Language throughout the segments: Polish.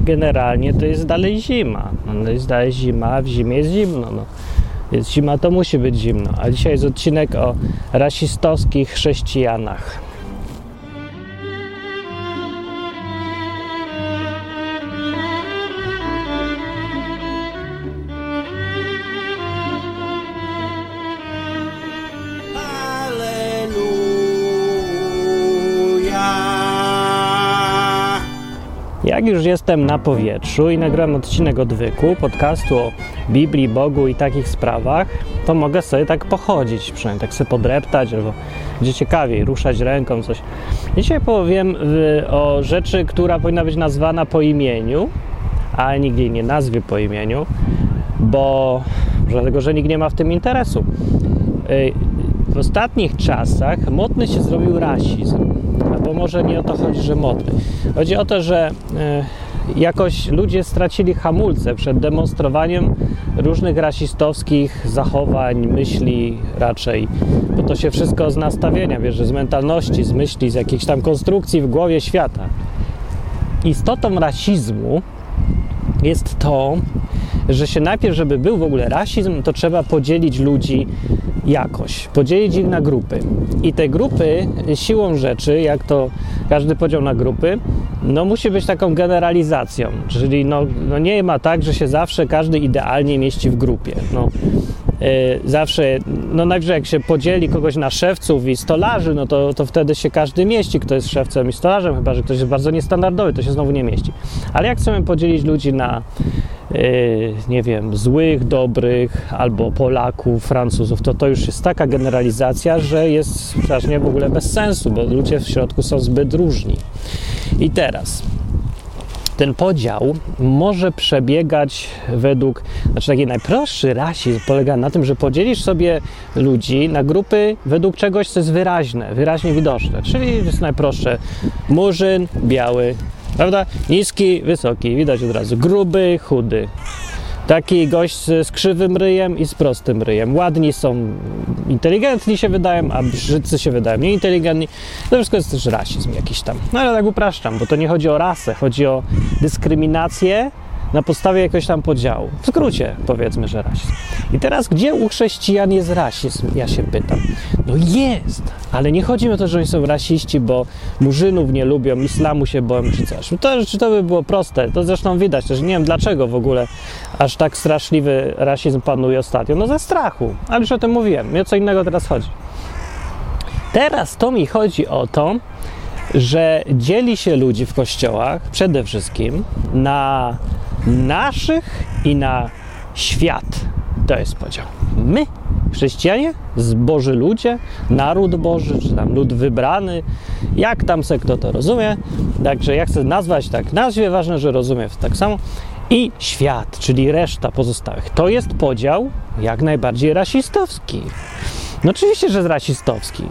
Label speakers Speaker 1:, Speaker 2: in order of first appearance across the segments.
Speaker 1: generalnie to jest dalej zima. No, jest dalej zima, a w zimie jest zimno. No. Jest zima, to musi być zimno. A dzisiaj jest odcinek o rasistowskich chrześcijanach. Jak już jestem na powietrzu i nagrałem odcinek odwyku, podcastu o Biblii, Bogu i takich sprawach, to mogę sobie tak pochodzić, przynajmniej tak sobie podreptać, albo gdzie ciekawiej, ruszać ręką, coś. Dzisiaj powiem y, o rzeczy, która powinna być nazwana po imieniu, a nigdy jej nie nazwie po imieniu, bo dlatego, że nikt nie ma w tym interesu. Y, w ostatnich czasach modny się zrobił rasizm bo może nie o to chodzi, że modny. Chodzi o to, że e, jakoś ludzie stracili hamulce przed demonstrowaniem różnych rasistowskich zachowań, myśli raczej, bo to się wszystko z nastawienia bierze, z mentalności, z myśli, z jakiejś tam konstrukcji w głowie świata. Istotą rasizmu jest to, że się najpierw, żeby był w ogóle rasizm, to trzeba podzielić ludzi jakoś, podzielić ich na grupy. I te grupy siłą rzeczy, jak to każdy podział na grupy, no musi być taką generalizacją, czyli no, no nie ma tak, że się zawsze każdy idealnie mieści w grupie. No, yy, zawsze, no najwyżej jak się podzieli kogoś na szewców i stolarzy, no to, to wtedy się każdy mieści, kto jest szewcem i stolarzem, chyba że ktoś jest bardzo niestandardowy, to się znowu nie mieści. Ale jak chcemy podzielić ludzi na nie wiem, złych, dobrych, albo Polaków, Francuzów, to to już jest taka generalizacja, że jest strasznie w ogóle bez sensu, bo ludzie w środku są zbyt różni. I teraz ten podział może przebiegać według, znaczy taki najprostszy rasizm polega na tym, że podzielisz sobie ludzi na grupy według czegoś, co jest wyraźne, wyraźnie widoczne. Czyli jest najprostsze murzyn, biały, Prawda? Niski, wysoki, widać od razu. Gruby, chudy. Taki gość z krzywym ryjem i z prostym ryjem. Ładni są, inteligentni się wydają, a brzydcy się wydają nieinteligentni. To wszystko jest też rasizm jakiś tam. No ale tak upraszczam, bo to nie chodzi o rasę, chodzi o dyskryminację na podstawie jakiegoś tam podziału. W skrócie powiedzmy, że rasizm. I teraz, gdzie u chrześcijan jest rasizm? Ja się pytam. No jest, ale nie chodzi o to, że oni są rasiści, bo murzynów nie lubią, islamu się boją czy coś. To, czy to by było proste, to zresztą widać też. Nie wiem dlaczego w ogóle aż tak straszliwy rasizm panuje ostatnio. No ze strachu, ale już o tym mówiłem. Mi o co innego teraz chodzi. Teraz to mi chodzi o to, że dzieli się ludzi w kościołach przede wszystkim na naszych i na świat. To jest podział. My, chrześcijanie, zboży ludzie, naród Boży, czy tam lud wybrany, jak tam se kto to rozumie. Także jak chcę nazwać, tak nazwie, ważne, że rozumie tak samo. I świat, czyli reszta pozostałych. To jest podział jak najbardziej rasistowski. No oczywiście, że jest rasistowski.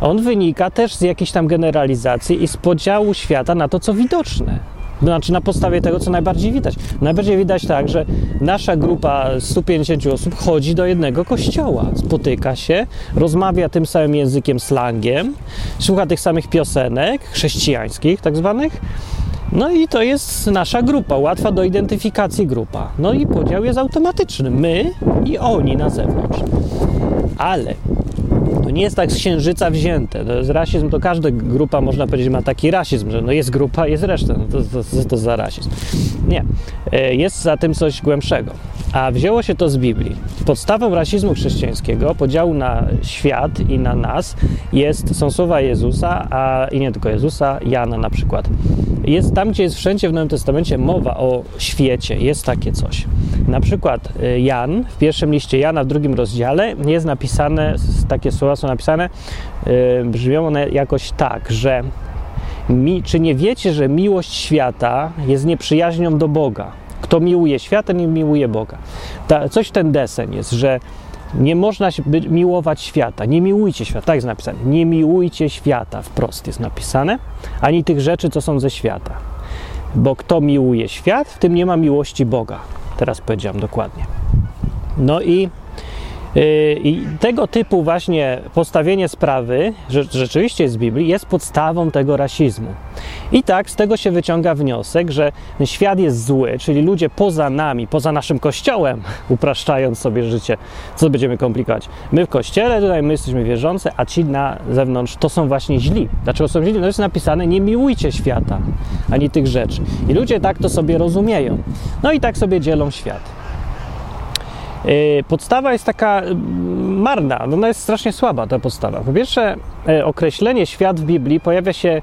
Speaker 1: On wynika też z jakiejś tam generalizacji i z podziału świata na to, co widoczne. Znaczy na podstawie tego, co najbardziej widać. Najbardziej widać tak, że nasza grupa 150 osób chodzi do jednego kościoła, spotyka się, rozmawia tym samym językiem, slangiem, słucha tych samych piosenek chrześcijańskich, tak zwanych. No i to jest nasza grupa, łatwa do identyfikacji grupa. No i podział jest automatyczny. My i oni na zewnątrz. Ale to nie jest tak z księżyca wzięte. Jest rasizm, to każda grupa, można powiedzieć, ma taki rasizm, że no jest grupa, jest reszta. No to, to, to, to za rasizm. Nie. E, jest za tym coś głębszego. A wzięło się to z Biblii. Podstawą rasizmu chrześcijańskiego, podziału na świat i na nas, jest, są słowa Jezusa, a i nie tylko Jezusa, Jana na przykład. Jest tam, gdzie jest wszędzie w Nowym Testamencie mowa o świecie, jest takie coś. Na przykład y, Jan, w pierwszym liście Jana, w drugim rozdziale, jest napisane, takie słowa są napisane, yy, brzmią one jakoś tak, że mi, czy nie wiecie, że miłość świata jest nieprzyjaźnią do Boga? Kto miłuje świata, nie miłuje Boga. Ta, coś ten deseń jest, że nie można miłować świata. Nie miłujcie świata. Tak jest napisane. Nie miłujcie świata. Wprost jest napisane. Ani tych rzeczy, co są ze świata. Bo kto miłuje świat, w tym nie ma miłości Boga. Teraz powiedziałam dokładnie. No i I tego typu właśnie postawienie sprawy, że rzeczywiście z Biblii, jest podstawą tego rasizmu. I tak z tego się wyciąga wniosek, że świat jest zły, czyli ludzie poza nami, poza naszym kościołem, upraszczając sobie życie, co będziemy komplikować. My w kościele, tutaj my jesteśmy wierzący, a ci na zewnątrz to są właśnie źli. Dlaczego są źli? No jest napisane, nie miłujcie świata, ani tych rzeczy. I ludzie tak to sobie rozumieją. No i tak sobie dzielą świat. Y, podstawa jest taka mm, marna, ona jest strasznie słaba, ta podstawa. Po pierwsze, y, określenie świat w Biblii pojawia się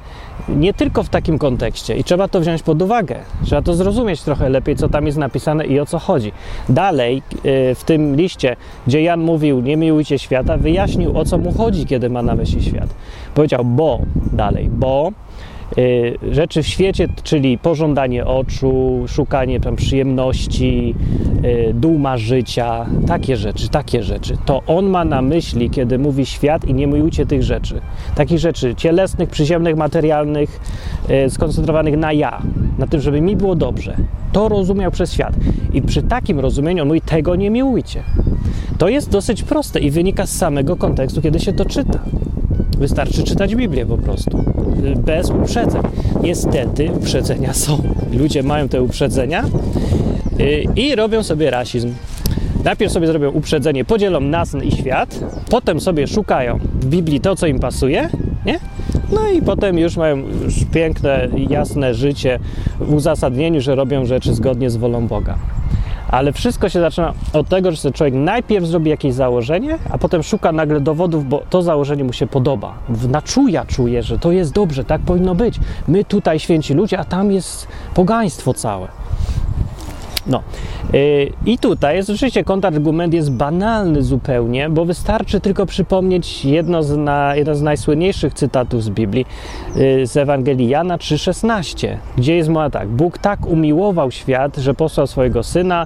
Speaker 1: nie tylko w takim kontekście i trzeba to wziąć pod uwagę. Trzeba to zrozumieć trochę lepiej, co tam jest napisane i o co chodzi. Dalej, y, w tym liście, gdzie Jan mówił, nie miłujcie świata, wyjaśnił, o co mu chodzi, kiedy ma na myśli świat. Powiedział, bo, dalej, bo Y, rzeczy w świecie, czyli pożądanie oczu, szukanie tam przyjemności, y, duma życia, takie rzeczy, takie rzeczy. To on ma na myśli, kiedy mówi świat i nie miłujcie tych rzeczy. Takich rzeczy cielesnych, przyziemnych, materialnych, y, skoncentrowanych na ja, na tym, żeby mi było dobrze. To rozumiał przez świat. I przy takim rozumieniu on mówi, tego nie miłujcie. To jest dosyć proste i wynika z samego kontekstu, kiedy się to czyta. Wystarczy czytać Biblię po prostu, bez uprzedzeń. Niestety uprzedzenia są. Ludzie mają te uprzedzenia y, i robią sobie rasizm. Najpierw sobie zrobią uprzedzenie, podzielą nas i świat, potem sobie szukają w Biblii to, co im pasuje, nie? No i potem już mają już piękne, jasne życie w uzasadnieniu, że robią rzeczy zgodnie z wolą Boga. Ale wszystko się zaczyna od tego, że człowiek najpierw zrobi jakieś założenie, a potem szuka nagle dowodów, bo to założenie mu się podoba. Wnaczuja czuje, że to jest dobrze, tak powinno być. My tutaj święci ludzie, a tam jest pogaństwo całe. No yy, i tutaj jest oczywiście kontrargument jest banalny zupełnie, bo wystarczy tylko przypomnieć jedno z, na, z najsłynniejszych cytatów z Biblii yy, z Ewangelii Jana 3,16, gdzie jest mowa tak, Bóg tak umiłował świat, że posłał swojego Syna,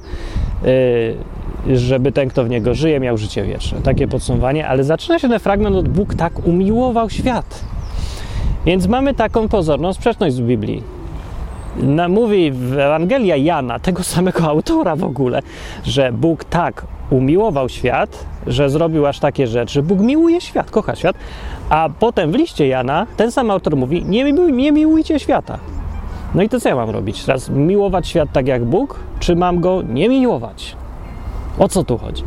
Speaker 1: yy, żeby ten, kto w Niego żyje, miał życie wieczne. Takie podsumowanie, ale zaczyna się ten fragment od Bóg tak umiłował świat. Więc mamy taką pozorną sprzeczność z Biblii na, mówi w Ewangelia Jana, tego samego autora w ogóle, że Bóg tak umiłował świat, że zrobił aż takie rzeczy. Bóg miłuje świat, kocha świat, a potem w liście Jana ten sam autor mówi: Nie, nie miłujcie świata. No i to co ja mam robić? Teraz miłować świat tak jak Bóg, czy mam go nie miłować? O co tu chodzi?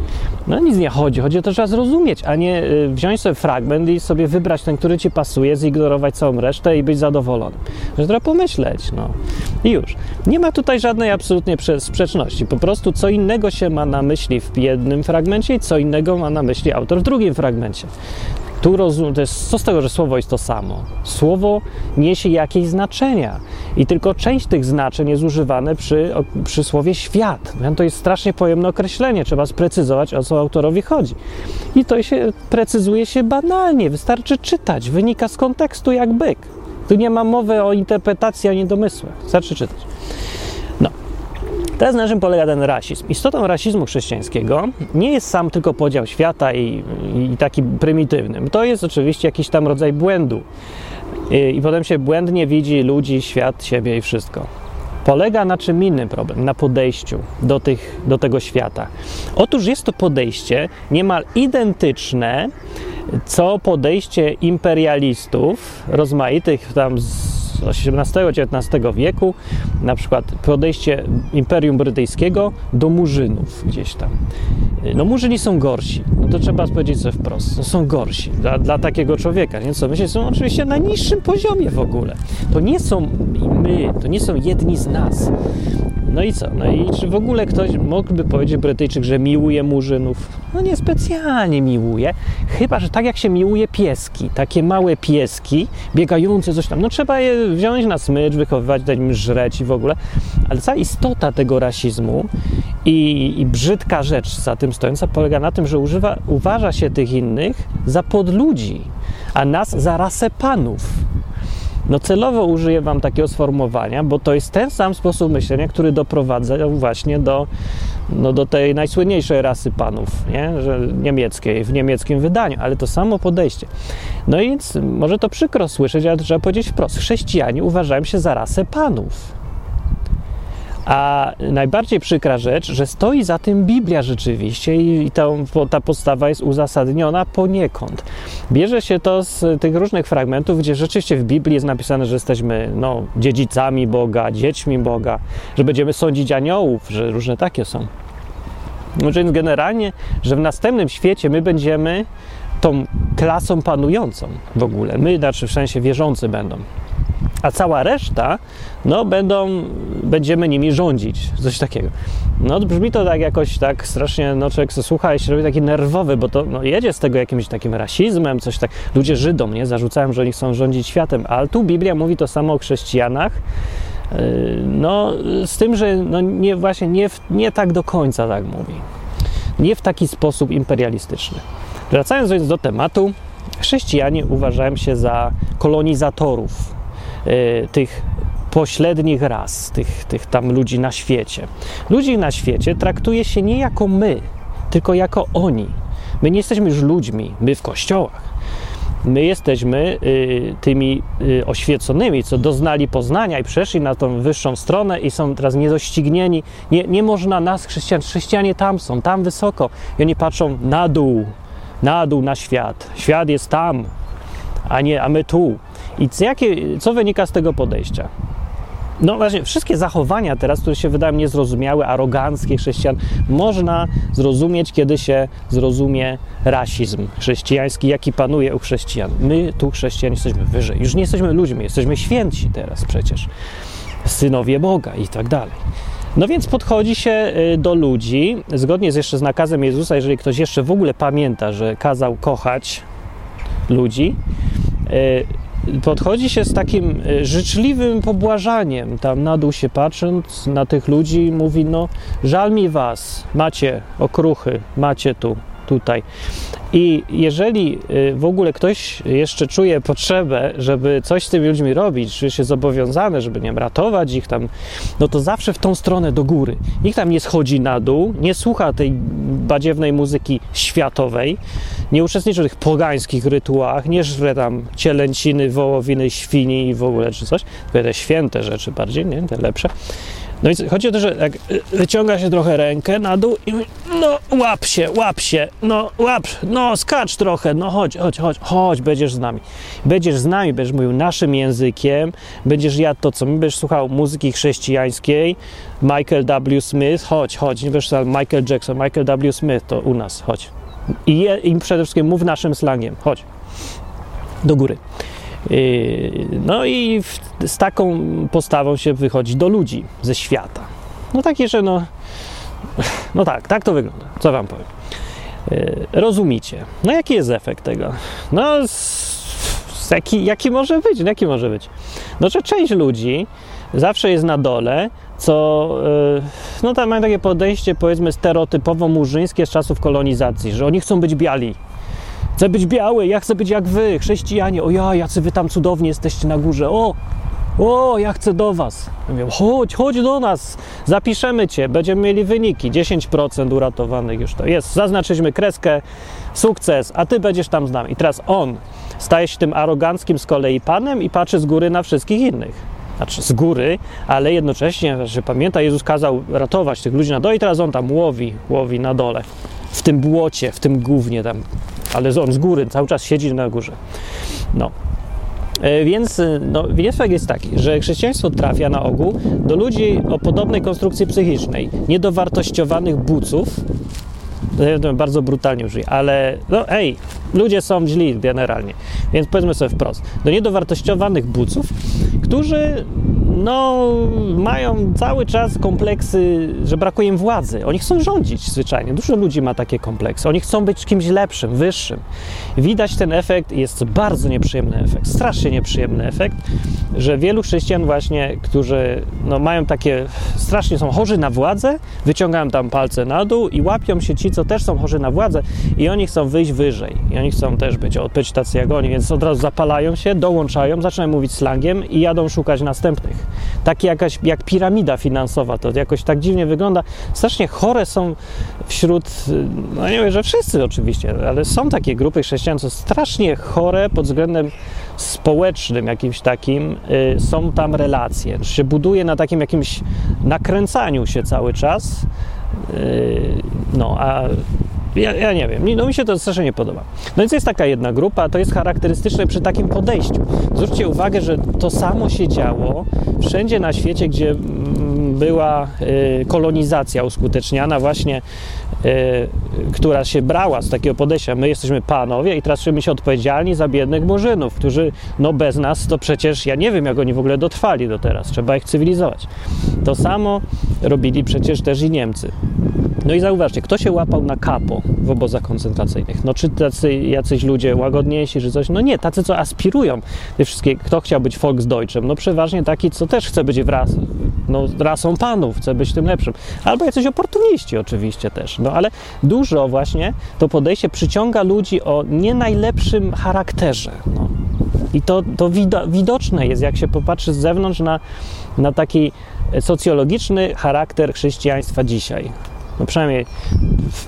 Speaker 1: No nic nie chodzi, chodzi o to, trzeba zrozumieć, a nie y, wziąć sobie fragment i sobie wybrać ten, który ci pasuje, zignorować całą resztę i być zadowolonym. Że trzeba pomyśleć, no. I już. Nie ma tutaj żadnej absolutnie sprzeczności. Po prostu co innego się ma na myśli w jednym fragmencie i co innego ma na myśli autor w drugim fragmencie. Tu rozum, to jest, co z tego, że słowo jest to samo? Słowo niesie jakieś znaczenia i tylko część tych znaczeń jest używane przy, przy słowie świat. To jest strasznie pojemne określenie, trzeba sprecyzować, o co autorowi chodzi. I to się precyzuje się banalnie, wystarczy czytać, wynika z kontekstu jak byk. Tu nie ma mowy o interpretacji ani domysłach, wystarczy czytać. Teraz na czym polega ten rasizm? Istotą rasizmu chrześcijańskiego nie jest sam tylko podział świata i, i taki prymitywny. To jest oczywiście jakiś tam rodzaj błędu. I, I potem się błędnie widzi ludzi, świat, siebie i wszystko. Polega na czym innym problem? Na podejściu do, tych, do tego świata. Otóż jest to podejście niemal identyczne, co podejście imperialistów rozmaitych tam z XVIII-XIX wieku, na przykład podejście Imperium Brytyjskiego do Murzynów gdzieś tam. No Murzyni są gorsi, no to trzeba powiedzieć sobie wprost, no, są gorsi dla, dla takiego człowieka, nie? Co myślę, są oczywiście na niższym poziomie w ogóle. To nie są my, to nie są jedni z nas. No i co? No i czy w ogóle ktoś mógłby powiedzieć Brytyjczyk, że miłuje murzynów? No niespecjalnie miłuje, chyba, że tak jak się miłuje pieski, takie małe pieski, biegające coś tam, no trzeba je wziąć na smycz, wychowywać, dać im żreć i w ogóle, ale cała istota tego rasizmu i, i brzydka rzecz za tym stojąca polega na tym, że używa, uważa się tych innych za podludzi, a nas za rasę panów. No celowo użyję Wam takiego sformułowania, bo to jest ten sam sposób myślenia, który doprowadza właśnie do, no, do tej najsłynniejszej rasy panów, nie? Że niemieckiej, w niemieckim wydaniu, ale to samo podejście. No i może to przykro słyszeć, ale trzeba powiedzieć wprost. Chrześcijanie uważają się za rasę panów. A najbardziej przykra rzecz, że stoi za tym Biblia rzeczywiście i, ta, ta postawa jest uzasadniona poniekąd. Bierze się to z tych różnych fragmentów, gdzie rzeczywiście w Biblii jest napisane, że jesteśmy no, dziedzicami Boga, dziećmi Boga, że będziemy sądzić aniołów, że różne takie są. No, więc generalnie, że w następnym świecie my będziemy tą klasą panującą w ogóle. My, znaczy w sensie wierzący będą. A cała reszta, no będą, będziemy nimi rządzić, coś takiego. No brzmi to tak jakoś tak strasznie, no człowiek słucha i się robi taki nerwowy, bo to no, jedzie z tego jakimś takim rasizmem, coś tak. Ludzie Żydom, nie? Zarzucają, że oni chcą rządzić światem, ale tu Biblia mówi to samo o chrześcijanach, yy, no z tym, że no, nie, właśnie nie, nie tak do końca tak mówi. Nie w taki sposób imperialistyczny. Wracając więc do tematu, chrześcijanie uważają się za kolonizatorów tych pośrednich ras, tych, tych tam ludzi na świecie. Ludzi na świecie traktuje się nie jako my, tylko jako oni. My nie jesteśmy już ludźmi, my w kościołach. My jesteśmy y, tymi y, oświeconymi, co doznali poznania i przeszli na tą wyższą stronę i są teraz niedoścignieni. Nie, nie można nas, chrześcijan, chrześcijanie tam są, tam wysoko. I oni patrzą na dół, na dół na świat. Świat jest tam, a nie, a my tu. I co, jakie, co wynika z tego podejścia? No właśnie, wszystkie zachowania teraz, które się wydają niezrozumiałe, aroganckie chrześcijan, można zrozumieć, kiedy się zrozumie rasizm chrześcijański, jaki panuje u chrześcijan. My tu chrześcijanie jesteśmy wyżej. Już nie jesteśmy ludźmi, jesteśmy święci teraz przecież. Synowie Boga i tak dalej. No więc podchodzi się y, do ludzi, zgodnie z jeszcze z nakazem Jezusa, jeżeli ktoś jeszcze w ogóle pamięta, że kazał kochać ludzi, y, podchodzi się z takim y, życzliwym pobłażaniem, tam na dół się patrząc na tych ludzi, mówi: No, żal mi was, macie okruchy, macie tu tutaj. I jeżeli y, w ogóle ktoś jeszcze czuje potrzebę, żeby coś z tymi ludźmi robić, czuje się zobowiązany, żeby nie wiem, ratować ich tam, no to zawsze w tą stronę do góry. Nikt tam nie schodzi na dół, nie słucha tej badziewnej muzyki światowej, nie uczestniczy w tych pogańskich rytuałach, nie żre tam cielęciny, wołowiny, świni i w ogóle czy coś, te święte rzeczy bardziej, nie? Te lepsze. No i chodzi o to, że jak wyciąga się trochę rękę na dół i mówi, no łap się, łap się, no łap, no skacz trochę, no chodź, chodź, chodź, chodź, będziesz z nami. Będziesz z nami, będziesz mówił naszym językiem, będziesz jadł to, co my, będziesz słuchał muzyki chrześcijańskiej, Michael W. Smith, chodź, chodź, nie słuchał Michael Jackson, Michael W. Smith, to u nas, chodź. I, je, i przede wszystkim mów naszym slangiem, chodź, do góry. No i z taką postawą się wychodzi do ludzi ze świata. No takie, że no, no tak, tak to wygląda. Co wam powiem? Yy, rozumicie. No jaki jest efekt tego? No z, z jaki, jaki może być? No, jaki może być? No, że część ludzi zawsze jest na dole, co yy, no tam mają takie podejście powiedzmy stereotypowo murzyńskie z czasów kolonizacji, że oni chcą być biali Chcę być biały, ja chcę być jak wy, chrześcijanie. O ja, jacy wy tam cudownie jesteście na górze. O, o, ja chcę do was. Ja chodź, chodź do nas, zapiszemy cię, będziemy mieli wyniki. 10% uratowanych już to jest. Zaznaczyliśmy kreskę, sukces, a ty będziesz tam z nami. I teraz on staje się tym aroganckim z kolei panem i patrzy z góry na wszystkich innych. Znaczy z góry, ale jednocześnie, że pamięta, Jezus kazał ratować tych ludzi na dole i teraz on tam łowi, łowi na dole. W tym błocie, w tym głównie tam ale on z góry cały czas siedzi na górze. No. E, więc e, no, efekt jest taki, że chrześcijaństwo trafia na ogół do ludzi o podobnej konstrukcji psychicznej, niedowartościowanych buców, bardzo brutalnie użyję, ale no ej, ludzie są źli generalnie, więc powiedzmy sobie wprost, do niedowartościowanych buców, którzy no, mają cały czas kompleksy, że brakuje im władzy. Oni chcą rządzić zwyczajnie. Dużo ludzi ma takie kompleksy. Oni chcą być kimś lepszym, wyższym. Widać ten efekt, jest bardzo nieprzyjemny efekt, strasznie nieprzyjemny efekt, że wielu chrześcijan właśnie, którzy no, mają takie, strasznie są chorzy na władzę, wyciągają tam palce na dół i łapią się ci, co też są chorzy na władzę i oni chcą wyjść wyżej. I oni chcą też być, być tacy jak oni, więc od razu zapalają się, dołączają, zaczynają mówić slangiem i jadą szukać następnych takie jakaś, jak piramida finansowa, to jakoś tak dziwnie wygląda. Strasznie chore są wśród, no nie wiem, że wszyscy oczywiście, ale są takie grupy chrześcijan, co strasznie chore pod względem społecznym jakimś takim, y, są tam relacje. To się buduje na takim jakimś nakręcaniu się cały czas, y, no a ja, ja, nie wiem, no mi się to strasznie nie podoba. No więc jest taka jedna grupa, to jest charakterystyczne przy takim podejściu. Zwróćcie uwagę, że to samo się działo wszędzie na świecie, gdzie mm, była y, kolonizacja uskuteczniana właśnie, y, która się brała z takiego podejścia. My jesteśmy panowie i teraz się odpowiedzialni za biednych murzynów, którzy no bez nas to przecież, ja nie wiem jak oni w ogóle dotrwali do teraz, trzeba ich cywilizować. To samo robili przecież też i Niemcy. No i zauważcie, kto się łapał na kapo w obozach koncentracyjnych? No czy tacy jacyś ludzie łagodniejsi, czy coś? No nie, tacy, co aspirują. Te wszystkie, kto chciał być Volksdeutschem? No przeważnie taki, co też chce być wraz, no, rasą panów, chce być tym lepszym. Albo jacyś oportuniści oczywiście też. No ale dużo właśnie to podejście przyciąga ludzi o nie najlepszym charakterze. No. I to, to widoczne jest, jak się popatrzy z zewnątrz na, na taki socjologiczny charakter chrześcijaństwa dzisiaj no przynajmniej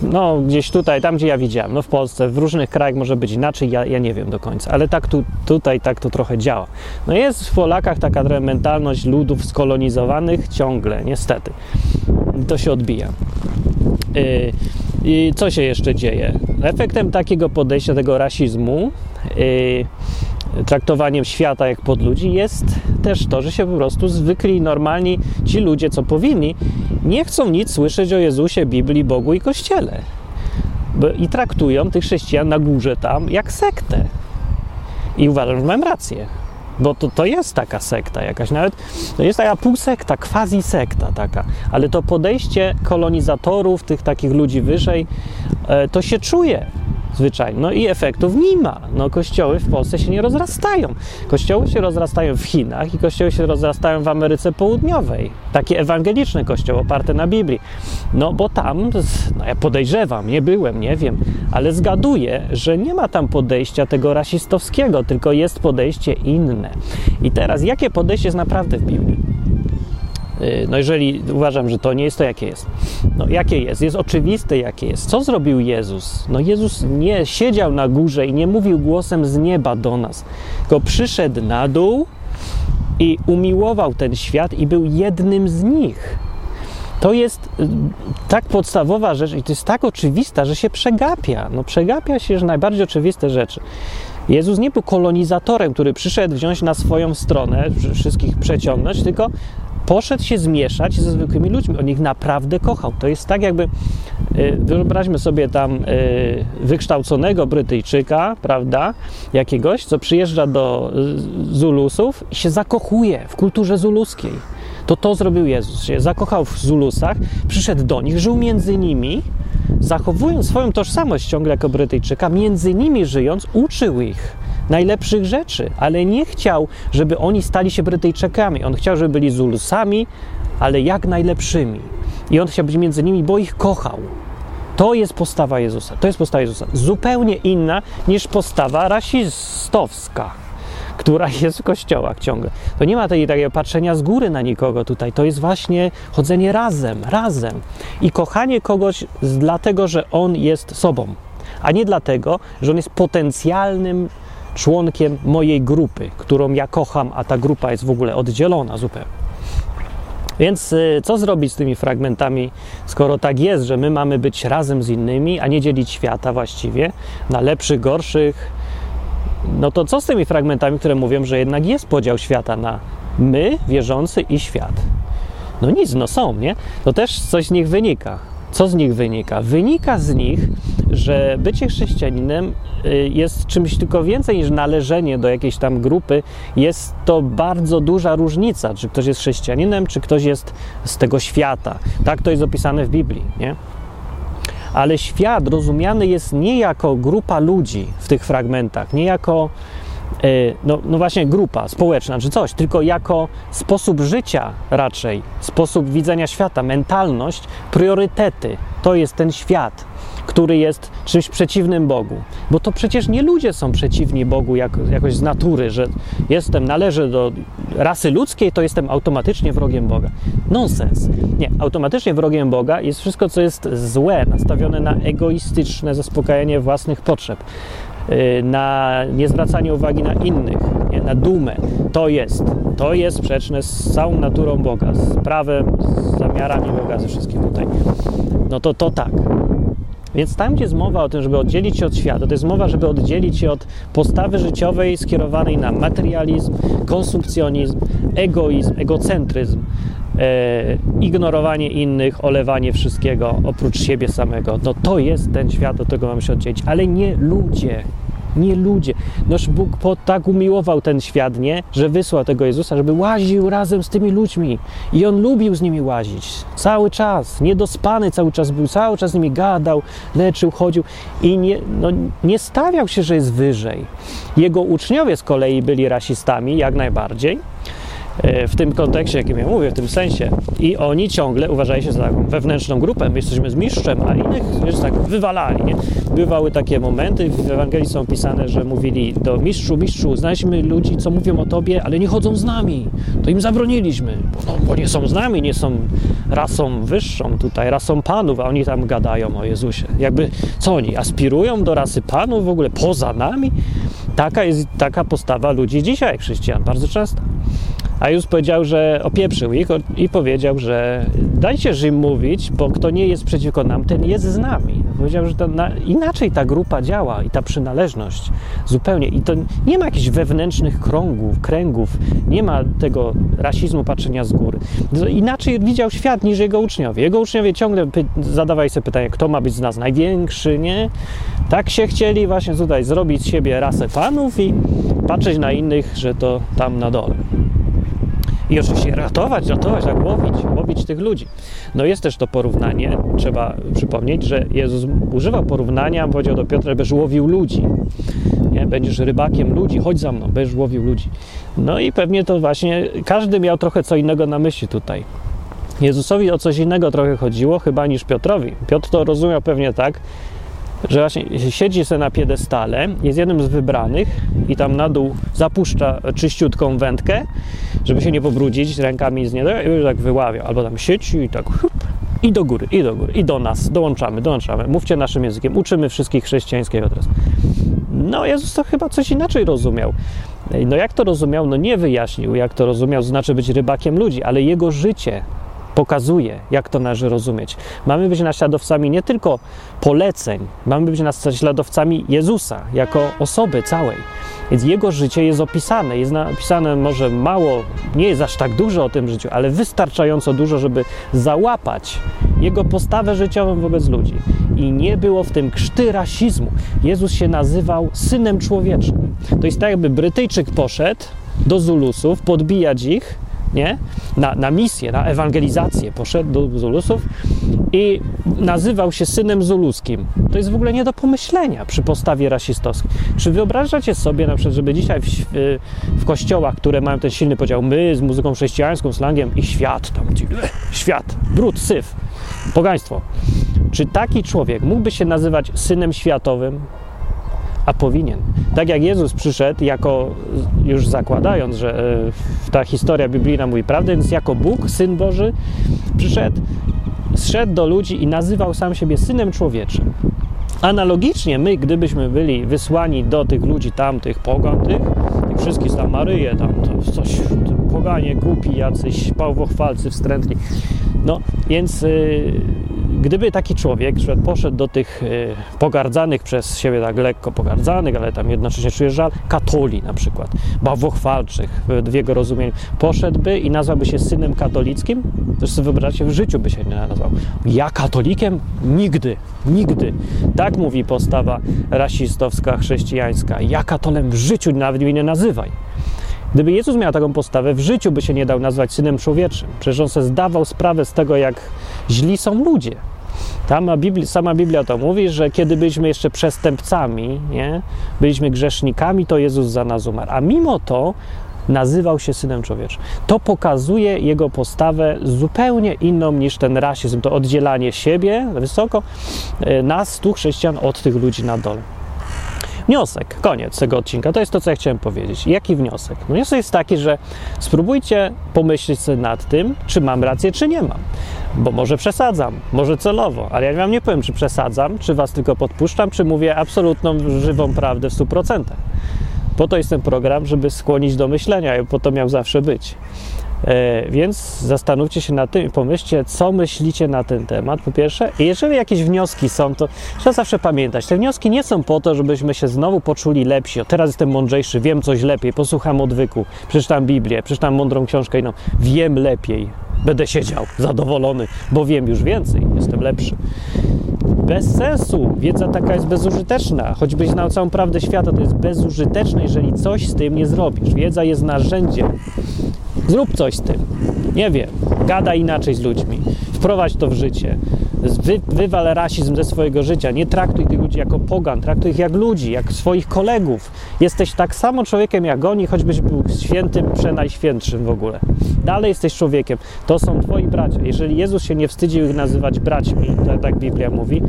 Speaker 1: no, gdzieś tutaj, tam gdzie ja widziałem, no w Polsce, w różnych krajach może być inaczej, ja, ja nie wiem do końca, ale tak tu, tutaj tak to trochę działa. No jest w Polakach taka mentalność ludów skolonizowanych ciągle, niestety. To się odbija. Yy, I co się jeszcze dzieje? Efektem takiego podejścia, tego rasizmu, yy, traktowaniem świata jak pod ludzi jest też to, że się po prostu zwykli, normalni ci ludzie, co powinni, nie chcą nic słyszeć o Jezusie, Biblii, Bogu i Kościele. I traktują tych chrześcijan na górze tam jak sektę. I uważam, że mam rację. Bo to, to jest taka sekta jakaś, nawet to jest taka półsekta, quasi sekta taka, ale to podejście kolonizatorów, tych takich ludzi wyżej, e, to się czuje zwyczajnie. No i efektów nie ma. No kościoły w Polsce się nie rozrastają. Kościoły się rozrastają w Chinach i kościoły się rozrastają w Ameryce Południowej. Takie ewangeliczne kościoły oparte na Biblii. No bo tam, no ja podejrzewam, nie byłem, nie wiem, ale zgaduję, że nie ma tam podejścia tego rasistowskiego, tylko jest podejście inne. I teraz, jakie podejście jest naprawdę w Biblii? Y, no jeżeli uważam, że to nie jest to, jakie jest. No jakie jest? Jest oczywiste, jakie jest. Co zrobił Jezus? No Jezus nie siedział na górze i nie mówił głosem z nieba do nas, tylko przyszedł na dół i umiłował ten świat i był jednym z nich. To jest y, tak podstawowa rzecz i to jest tak oczywista, że się przegapia. No przegapia się, że najbardziej oczywiste rzeczy. Jezus nie był kolonizatorem, który przyszedł wziąć na swoją stronę, wszystkich przeciągnąć, tylko poszedł się zmieszać ze zwykłymi ludźmi. On ich naprawdę kochał. To jest tak, jakby y, wyobraźmy sobie tam y, wykształconego Brytyjczyka, prawda, jakiegoś, co przyjeżdża do y, Zulusów i się zakochuje w kulturze zuluskiej. To to zrobił Jezus. Się zakochał w Zulusach, przyszedł do nich, żył między nimi, zachowując swoją tożsamość ciągle jako Brytyjczyka, między nimi żyjąc, uczył ich najlepszych rzeczy, ale nie chciał, żeby oni stali się Brytyjczykami. On chciał, żeby byli Zulusami, ale jak najlepszymi. I on chciał być między nimi, bo ich kochał. To jest postawa Jezusa. To jest postawa Jezusa. Zupełnie inna niż postawa rasistowska, która jest w kościołach ciągle. To nie ma tej, takiego patrzenia z góry na nikogo tutaj. To jest właśnie chodzenie razem, razem. I kochanie kogoś dlatego, że on jest sobą, a nie dlatego, że on jest potencjalnym członkiem mojej grupy, którą ja kocham, a ta grupa jest w ogóle oddzielona zupełnie. Więc y, co zrobić z tymi fragmentami, skoro tak jest, że my mamy być razem z innymi, a nie dzielić świata właściwie na lepszych, gorszych? No to co z tymi fragmentami, które mówią, że jednak jest podział świata na my, wierzący i świat? No nic, no są, nie? To też coś z nich wynika. Co z nich wynika? Wynika z nich, że bycie chrześcijaninem y, jest czymś tylko więcej niż należenie do jakiejś tam grupy. Jest to bardzo duża różnica, czy ktoś jest chrześcijaninem, czy ktoś jest z tego świata. Tak to jest opisane w Biblii, nie? Ale świat rozumiany jest nie jako grupa ludzi w tych fragmentach, nie jako no, no, właśnie grupa społeczna czy coś, tylko jako sposób życia raczej, sposób widzenia świata, mentalność, priorytety to jest ten świat, który jest czymś przeciwnym Bogu. Bo to przecież nie ludzie są przeciwni Bogu jak, jakoś z natury, że jestem, należę do rasy ludzkiej, to jestem automatycznie wrogiem Boga. Nonsens. Nie, automatycznie wrogiem Boga jest wszystko, co jest złe, nastawione na egoistyczne zaspokajanie własnych potrzeb na niezwracanie uwagi na innych, nie, na dumę. To jest, to jest sprzeczne z całą naturą Boga, z prawem, z zamiarami Boga, ze wszystkim tutaj. No to to tak. Więc tam, gdzie jest mowa o tym, żeby oddzielić się od świata, to jest mowa, żeby oddzielić się od postawy życiowej skierowanej na materializm, konsumpcjonizm, egoizm, egocentryzm, ignorowanie innych, olewanie wszystkiego oprócz siebie samego. No to jest ten świat, od tego mamy się oddzielić, ale nie ludzie nie ludzie. Noż Bóg tak umiłował ten świat, nie? Że wysłał tego Jezusa, żeby łaził razem z tymi ludźmi. I On lubił z nimi łazić. Cały czas. Niedospany cały czas był. Cały czas z nimi gadał, leczył, chodził. I nie, no, nie stawiał się, że jest wyżej. Jego uczniowie z kolei byli rasistami, jak najbardziej E, w tym kontekście, jakim ja mówię, w tym sensie. I oni ciągle uważali się za taką wewnętrzną grupę. My jesteśmy z mistrzem, a innych wiesz, tak wywalali. Nie? Bywały takie momenty, w Ewangelii są pisane, że mówili do mistrzu, mistrzu, znajdźmy ludzi, co mówią o tobie, ale nie chodzą z nami. To im zabroniliśmy, no, bo nie są z nami, nie są rasą wyższą tutaj, rasą panów, a oni tam gadają o Jezusie. Jakby, co oni, aspirują do rasy panów w ogóle poza nami? Taka jest taka postawa ludzi dzisiaj, chrześcijan, bardzo często. A Jezus powiedział, że opieprzył ich i powiedział, że dajcie im mówić, bo kto nie jest przeciwko nam, ten jest z nami. Powiedział, że na, inaczej ta grupa działa i ta przynależność zupełnie. I to nie ma jakichś wewnętrznych krągów, kręgów, nie ma tego rasizmu patrzenia z góry. Inaczej widział świat niż jego uczniowie. Jego uczniowie ciągle zadawali sobie pytanie, kto ma być z nas największy, nie? Tak się chcieli właśnie tutaj zrobić z siebie rasę panów i patrzeć na innych, że to tam na dole. I oczywiście ratować, ratować, tak łowić, łowić tych ludzi. No jest też to porównanie, trzeba przypomnieć, że Jezus używał porównania, powiedział do Piotra, będziesz łowił ludzi. Nie? Będziesz rybakiem ludzi, chodź za mną, będziesz łowił ludzi. No i pewnie to właśnie, każdy miał trochę co innego na myśli tutaj. Jezusowi o coś innego trochę chodziło chyba niż Piotrowi. Piotr to rozumiał pewnie tak, że właśnie siedzi sobie na piedestale, jest jednym z wybranych i tam na dół zapuszcza czyściutką wędkę, żeby się nie pobrudzić rękami z niego i tak wyławia. Albo tam sieci i tak hup, i do góry, i do góry, i do nas, dołączamy, dołączamy. Mówcie naszym językiem, uczymy wszystkich chrześcijańskiego teraz. No Jezus to chyba coś inaczej rozumiał. No jak to rozumiał? No nie wyjaśnił, jak to rozumiał, znaczy być rybakiem ludzi, ale jego życie pokazuje, jak to należy rozumieć. Mamy być naśladowcami nie tylko poleceń, mamy być naśladowcami Jezusa jako osoby całej. Więc jego życie jest opisane. Jest napisane może mało, nie jest aż tak dużo o tym życiu, ale wystarczająco dużo, żeby załapać jego postawę życiową wobec ludzi. I nie było w tym krzty rasizmu. Jezus się nazywał synem człowieczym. To jest tak, jakby Brytyjczyk poszedł do Zulusów, podbijać ich nie? Na, na misję, na ewangelizację poszedł do Zulusów i nazywał się synem zuluskim. To jest w ogóle nie do pomyślenia przy postawie rasistowskiej. Czy wyobrażacie sobie na przykład, żeby dzisiaj w, w kościołach, które mają ten silny podział, my z muzyką chrześcijańską, slangiem i świat, tam świat, brud, syf, pogaństwo. Czy taki człowiek mógłby się nazywać synem światowym? A powinien. Tak jak Jezus przyszedł, jako już zakładając, że e, ta historia biblijna mówi prawdę, więc jako Bóg, Syn Boży, przyszedł, zszedł do ludzi i nazywał sam siebie Synem Człowieczym. Analogicznie my, gdybyśmy byli wysłani do tych ludzi tamtych, pogan, tych, tych wszystkich tam Maryje, tam coś, poganie, głupi jacyś, pałwochwalcy, wstrętni. No, więc... Yy, Gdyby taki człowiek że poszedł do tych e, pogardzanych przez siebie tak lekko pogardzanych, ale tam jednocześnie czuje żal, katoli na przykład, bawuchwalczych w jego rozumieniu, poszedłby i nazwałby się synem katolickim, to sobie wyobraźcie, w życiu by się nie nazwał. Ja katolikiem? Nigdy, nigdy. Tak mówi postawa rasistowska, chrześcijańska. Ja katolem w życiu nawet mnie nie nazywaj. Gdyby Jezus miał taką postawę, w życiu by się nie dał nazwać synem człowieczym. Przecież on sobie zdawał sprawę z tego, jak źli są ludzie. Tam Biblia, sama Biblia to mówi, że kiedy byliśmy jeszcze przestępcami, nie, byliśmy grzesznikami, to Jezus za nas umarł. A mimo to nazywał się synem człowieczym. To pokazuje jego postawę zupełnie inną niż ten rasizm, to oddzielanie siebie wysoko, e, nas, tu chrześcijan, od tych ludzi na dole. Wniosek, koniec tego odcinka, to jest to, co ja chciałem powiedzieć. Jaki wniosek? No wniosek jest taki, że spróbujcie pomyśleć sobie nad tym, czy mam rację, czy nie mam. Bo może przesadzam, może celowo, ale ja wam nie powiem, czy przesadzam, czy was tylko podpuszczam, czy mówię absolutną, żywą prawdę w 100%. Po to jest ten program, żeby skłonić do myślenia i po to miał zawsze być. E, więc zastanówcie się nad tym i pomyślcie, co myślicie na ten temat, po pierwsze. I jeżeli jakieś wnioski są, to trzeba zawsze pamiętać, te wnioski nie są po to, żebyśmy się znowu poczuli lepsi. O, teraz jestem mądrzejszy, wiem coś lepiej, posłucham odwyku, przeczytam Biblię, przeczytam mądrą książkę inną, wiem lepiej, będę siedział zadowolony, bo wiem już więcej, jestem lepszy bez sensu. Wiedza taka jest bezużyteczna. Choćbyś znał całą prawdę świata, to jest bezużyteczne, jeżeli coś z tym nie zrobisz. Wiedza jest narzędziem. Zrób coś z tym. Nie wiem. Gada inaczej z ludźmi. Wprowadź to w życie. Wy, wywal rasizm ze swojego życia. Nie traktuj tych ludzi jako pogan, traktuj ich jak ludzi, jak swoich kolegów. Jesteś tak samo człowiekiem jak oni, choćbyś był świętym, przenajświętszym w ogóle. Dalej jesteś człowiekiem. To są twoi bracia. Jeżeli Jezus się nie wstydził ich nazywać braćmi, to tak Biblia mówi,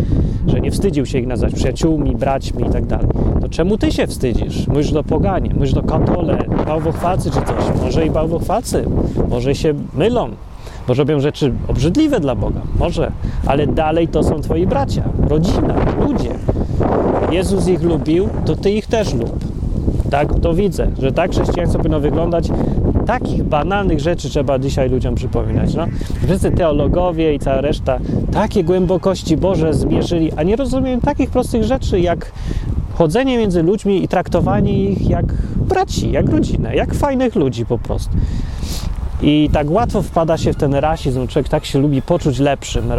Speaker 1: że nie wstydził się ich nazywać przyjaciółmi, braćmi i tak dalej, to czemu ty się wstydzisz? Mówisz do poganie, mówisz do katole, bałwochwalcy czy coś. Może i bałwochwalcy, może się mylą, może robią rzeczy obrzydliwe dla Boga, może, ale dalej to są twoi bracia, rodzina, ludzie. Jezus ich lubił, to ty ich też lub. Tak to widzę, że tak chrześcijaństwo powinno wyglądać. Takich banalnych rzeczy trzeba dzisiaj ludziom przypominać. No. Wszyscy teologowie i cała reszta takie głębokości Boże zmierzyli, a nie rozumieją takich prostych rzeczy jak chodzenie między ludźmi i traktowanie ich jak braci, jak rodzinę, jak fajnych ludzi po prostu. I tak łatwo wpada się w ten rasizm. Człowiek tak się lubi poczuć lepszym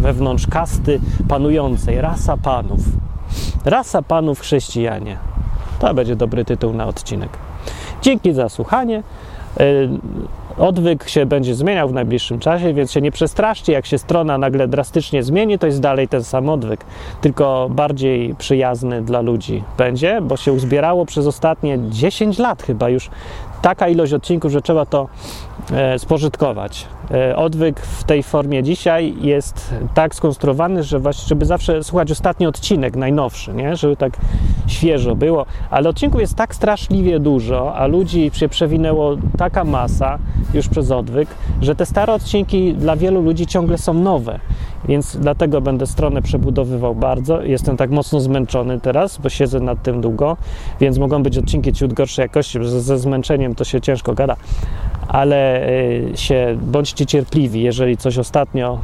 Speaker 1: wewnątrz kasty panującej. Rasa panów. Rasa panów chrześcijanie. To będzie dobry tytuł na odcinek. Dzięki za słuchanie. Y, odwyk się będzie zmieniał w najbliższym czasie, więc się nie przestraszcie, jak się strona nagle drastycznie zmieni, to jest dalej ten sam odwyk, tylko bardziej przyjazny dla ludzi będzie, bo się uzbierało przez ostatnie 10 lat chyba już taka ilość odcinków, że trzeba to spożytkować. E, odwyk w tej formie dzisiaj jest tak skonstruowany, że właśnie, żeby zawsze słuchać ostatni odcinek, najnowszy, nie? żeby tak świeżo było, ale odcinków jest tak straszliwie dużo, a ludzi się przewinęło taka masa już przez odwyk, że te stare odcinki dla wielu ludzi ciągle są nowe. Więc dlatego będę stronę przebudowywał bardzo. Jestem tak mocno zmęczony teraz, bo siedzę nad tym długo, więc mogą być odcinki ciut gorszej jakości, ze, ze zmęczeniem to się ciężko gada, ale y, się bądźcie cierpliwi, jeżeli coś ostatnio,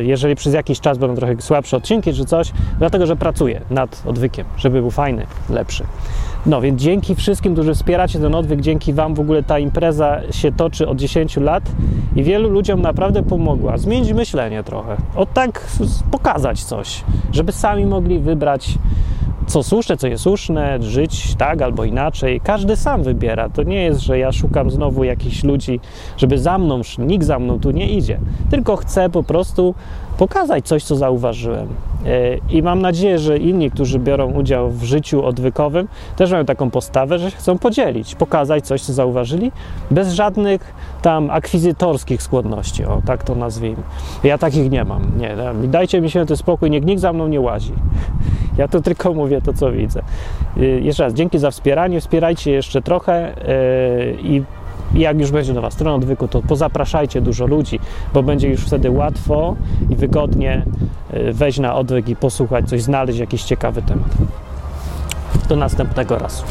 Speaker 1: y, jeżeli przez jakiś czas będą trochę słabsze odcinki czy coś, dlatego że pracuję nad odwykiem, żeby był fajny, lepszy. No więc dzięki wszystkim, którzy wspieracie ten odwyk, dzięki Wam w ogóle ta impreza się toczy od 10 lat i wielu ludziom naprawdę pomogła zmienić myślenie trochę. O tak pokazać coś, żeby sami mogli wybrać co słuszne, co niesłuszne, żyć tak albo inaczej. Każdy sam wybiera. To nie jest, że ja szukam znowu jakichś ludzi, żeby za mną. Nikt za mną tu nie idzie. Tylko chcę po prostu pokazać coś, co zauważyłem. E, I mam nadzieję, że inni, którzy biorą udział w życiu odwykowym, też mają taką postawę, że chcą podzielić, pokazać coś, co zauważyli, bez żadnych tam akwizytorskich skłonności, o tak to nazwijmy. Ja takich nie mam. Nie, dajcie mi się ten spokój, niech nikt za mną nie łazi. Ja to tylko mówię to, co widzę. E, jeszcze raz, dzięki za wspieranie. Wspierajcie jeszcze trochę e, i jak już będzie nowa strona odwyku, to pozapraszajcie dużo ludzi, bo będzie już wtedy łatwo i wygodnie e, wejść na odwyk i posłuchać coś, znaleźć jakiś ciekawy temat. Do następnego razu.